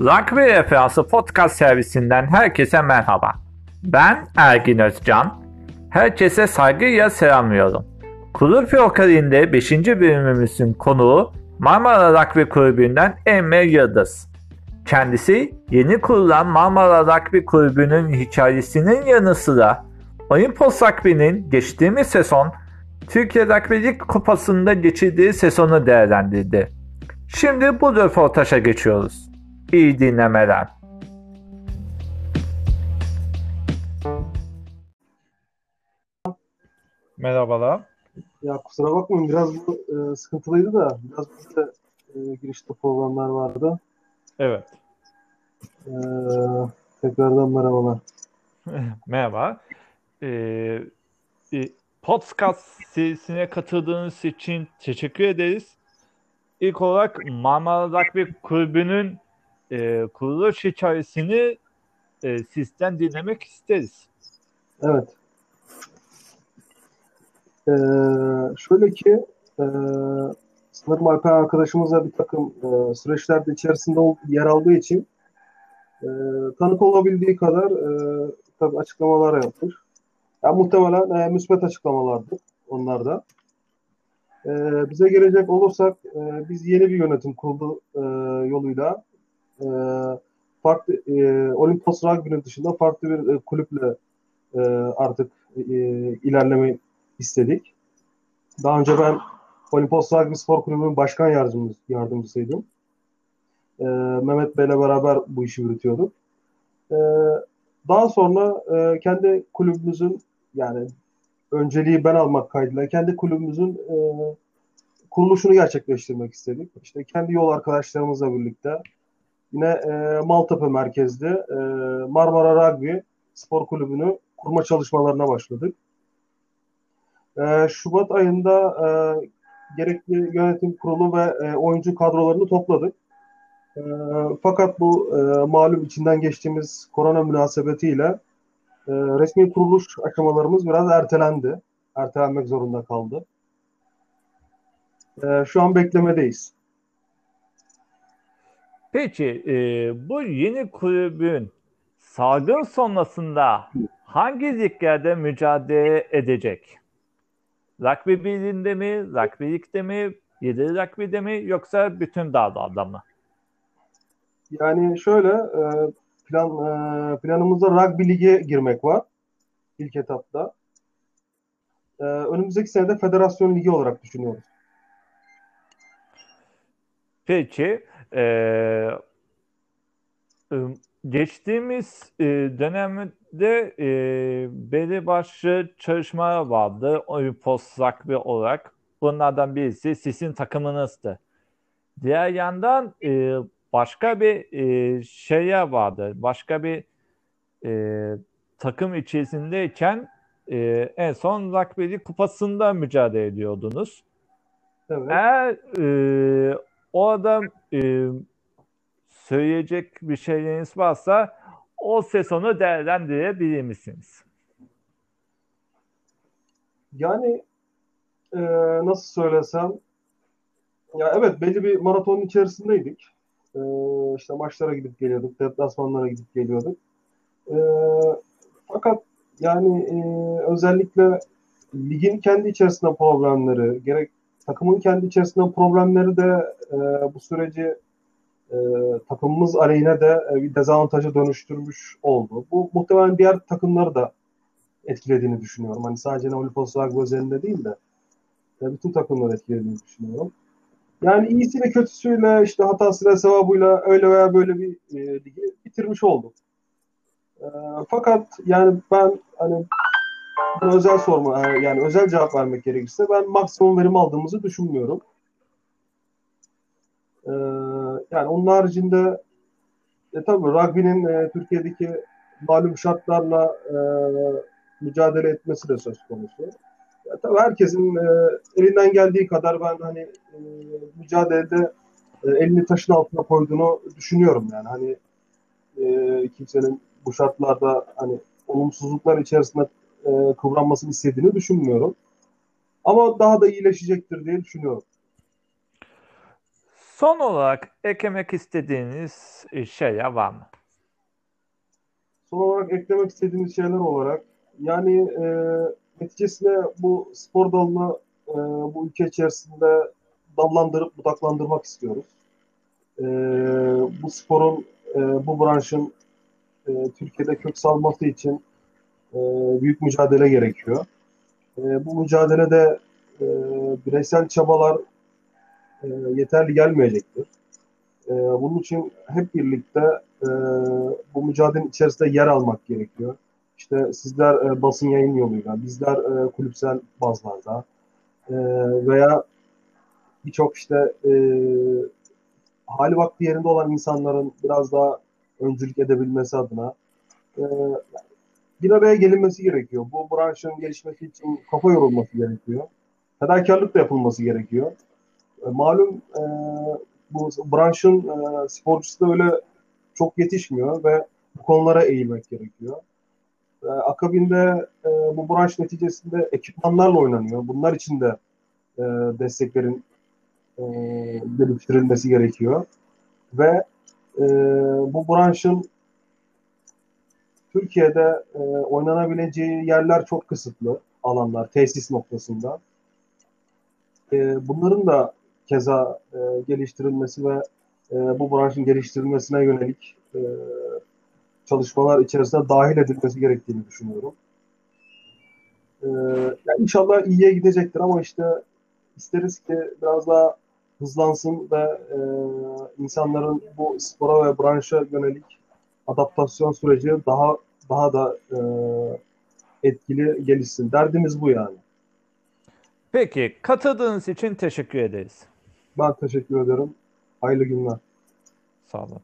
Rugby Referansı podcast servisinden herkese merhaba. Ben Ergin Özcan. Herkese saygıyla selamlıyorum. Kulüp Yokarinde 5. bölümümüzün konuğu Marmara Rugby Kulübü'nden Emre Yıldız. Kendisi yeni kurulan Marmara Rugby Kulübü'nün hikayesinin yanı sıra Olimpos Rugby'nin geçtiğimiz sezon Türkiye Rugby Kupası'nda geçirdiği sezonu değerlendirdi. Şimdi bu röportaja geçiyoruz. İyi dinlemeler. Merhabalar. Ya kusura bakmayın biraz bu e, sıkıntılıydı da biraz bizde e, girişte programlar vardı. Evet. E, tekrardan merhabalar. Merhaba. Ee, e, podcast serisine katıldığınız için teşekkür ederiz. İlk olarak Marmara Rugby Kulübü'nün e, kuruluş hikayesini e, sizden dinlemek isteriz. Evet. Ee, şöyle ki e, sanırım Alper arkadaşımızla bir takım e, süreçlerde içerisinde yer aldığı için e, tanık olabildiği kadar e, tabii açıklamalar yapmış. Yani muhtemelen e, müsbet açıklamalardır onlar da. E, bize gelecek olursak e, biz yeni bir yönetim kurulu e, yoluyla e, farklı e, Olimpos Rugby'nin dışında farklı bir e, kulüple e, artık e, ilerleme istedik. Daha önce ben Olimpos Rugby Spor Kulübü'nün başkan yardımcısı, yardımcısıydım. E, Mehmet Bey'le beraber bu işi yürütüyorduk. E, daha sonra e, kendi kulübümüzün yani önceliği ben almak kaydıyla kendi kulübümüzün e, kuruluşunu gerçekleştirmek istedik. İşte kendi yol arkadaşlarımızla birlikte yine e, Maltepe merkezli e, Marmara Rugby Spor Kulübü'nü kurma çalışmalarına başladık. E, Şubat ayında e, gerekli yönetim kurulu ve e, oyuncu kadrolarını topladık. E, fakat bu e, malum içinden geçtiğimiz korona münasebetiyle e, resmi kuruluş aşamalarımız biraz ertelendi. Ertelenmek zorunda kaldı. E, şu an beklemedeyiz. Peki e, bu yeni kulübün salgın sonrasında hangi liglerde mücadele edecek? Rugby birliğinde mi, rugby ligde mi, yedili rugby'de mi yoksa bütün dağlarda mı? Yani şöyle e, plan e, planımızda rugby lige girmek var ilk etapta. E, önümüzdeki senede federasyon ligi olarak düşünüyoruz. Peki e, geçtiğimiz e, dönemde e, belli başlı çalışmalar vardı Olimpos Rugby olarak. Bunlardan birisi sizin takımınızdı. Diğer yandan e, başka bir e, şeye vardı. Başka bir e, takım içerisindeyken e, en son Rugby kupasında mücadele ediyordunuz. Evet. Eğer e, o adam e, söyleyecek bir şeyleriniz varsa o sezonu değerlendirebilir misiniz? Yani e, nasıl söylesem ya evet belli bir maratonun içerisindeydik. E, işte maçlara gidip geliyorduk, deplasmanlara gidip geliyorduk. E, fakat yani e, özellikle ligin kendi içerisinde problemleri, gerek takımın kendi içerisinde problemleri de e, bu süreci e, takımımız aleyhine de e, bir dezavantaja dönüştürmüş oldu. Bu muhtemelen diğer takımları da etkilediğini düşünüyorum. Hani sadece Olimpos Rugby özelinde değil de e, bütün takımları etkilediğini düşünüyorum. Yani iyisiyle kötüsüyle işte hatasıyla sevabıyla öyle veya böyle bir e, ligi bitirmiş olduk. E, fakat yani ben hani özel sorma e, yani özel cevap vermek gerekirse ben maksimum verim aldığımızı düşünmüyorum. E, yani onun haricinde e, tabii rugby'nin e, Türkiye'deki malum şartlarla e, mücadele etmesi de söz konusu. Ya, tabii herkesin e, elinden geldiği kadar ben hani e, mücadelede e, elini taşın altına koyduğunu düşünüyorum yani hani e, kimsenin bu şartlarda hani olumsuzluklar içerisinde e, kıvranmasını istediğini düşünmüyorum. Ama daha da iyileşecektir diye düşünüyorum. Son olarak eklemek istediğiniz şeyler var mı? Son olarak eklemek istediğimiz şeyler olarak yani e, neticesinde bu spor dalını e, bu ülke içerisinde dallandırıp budaklandırmak istiyoruz. E, bu sporun, e, bu branşın e, Türkiye'de kök salması için e, büyük mücadele gerekiyor. E, bu mücadelede e, bireysel çabalar e, yeterli gelmeyecektir. E, bunun için hep birlikte e, bu mücadelenin içerisinde yer almak gerekiyor. İşte sizler e, basın yayın yoluyla, bizler e, kulüpsel bazlarda e, veya birçok işte e, hali vakti yerinde olan insanların biraz daha öncülük edebilmesi adına e, bir araya gelinmesi gerekiyor. Bu branşın gelişmesi için kafa yorulması gerekiyor. Fedakarlık da yapılması gerekiyor. E, malum e, bu branşın e, sporcusu da öyle çok yetişmiyor ve bu konulara eğilmek gerekiyor. E, akabinde e, bu branş neticesinde ekipmanlarla oynanıyor. Bunlar için de e, desteklerin e, geliştirilmesi gerekiyor. Ve e, bu branşın Türkiye'de e, oynanabileceği yerler çok kısıtlı alanlar, tesis noktasında. E, bunların da keza e, geliştirilmesi ve e, bu branşın geliştirilmesine yönelik e, çalışmalar içerisinde dahil edilmesi gerektiğini düşünüyorum. E, yani inşallah iyiye gidecektir ama işte isteriz ki biraz daha hızlansın ve e, insanların bu spora ve branşa yönelik adaptasyon süreci daha daha da e, etkili gelişsin. Derdimiz bu yani. Peki, katıldığınız için teşekkür ederiz. Ben teşekkür ederim. Hayırlı günler. Sağ olun.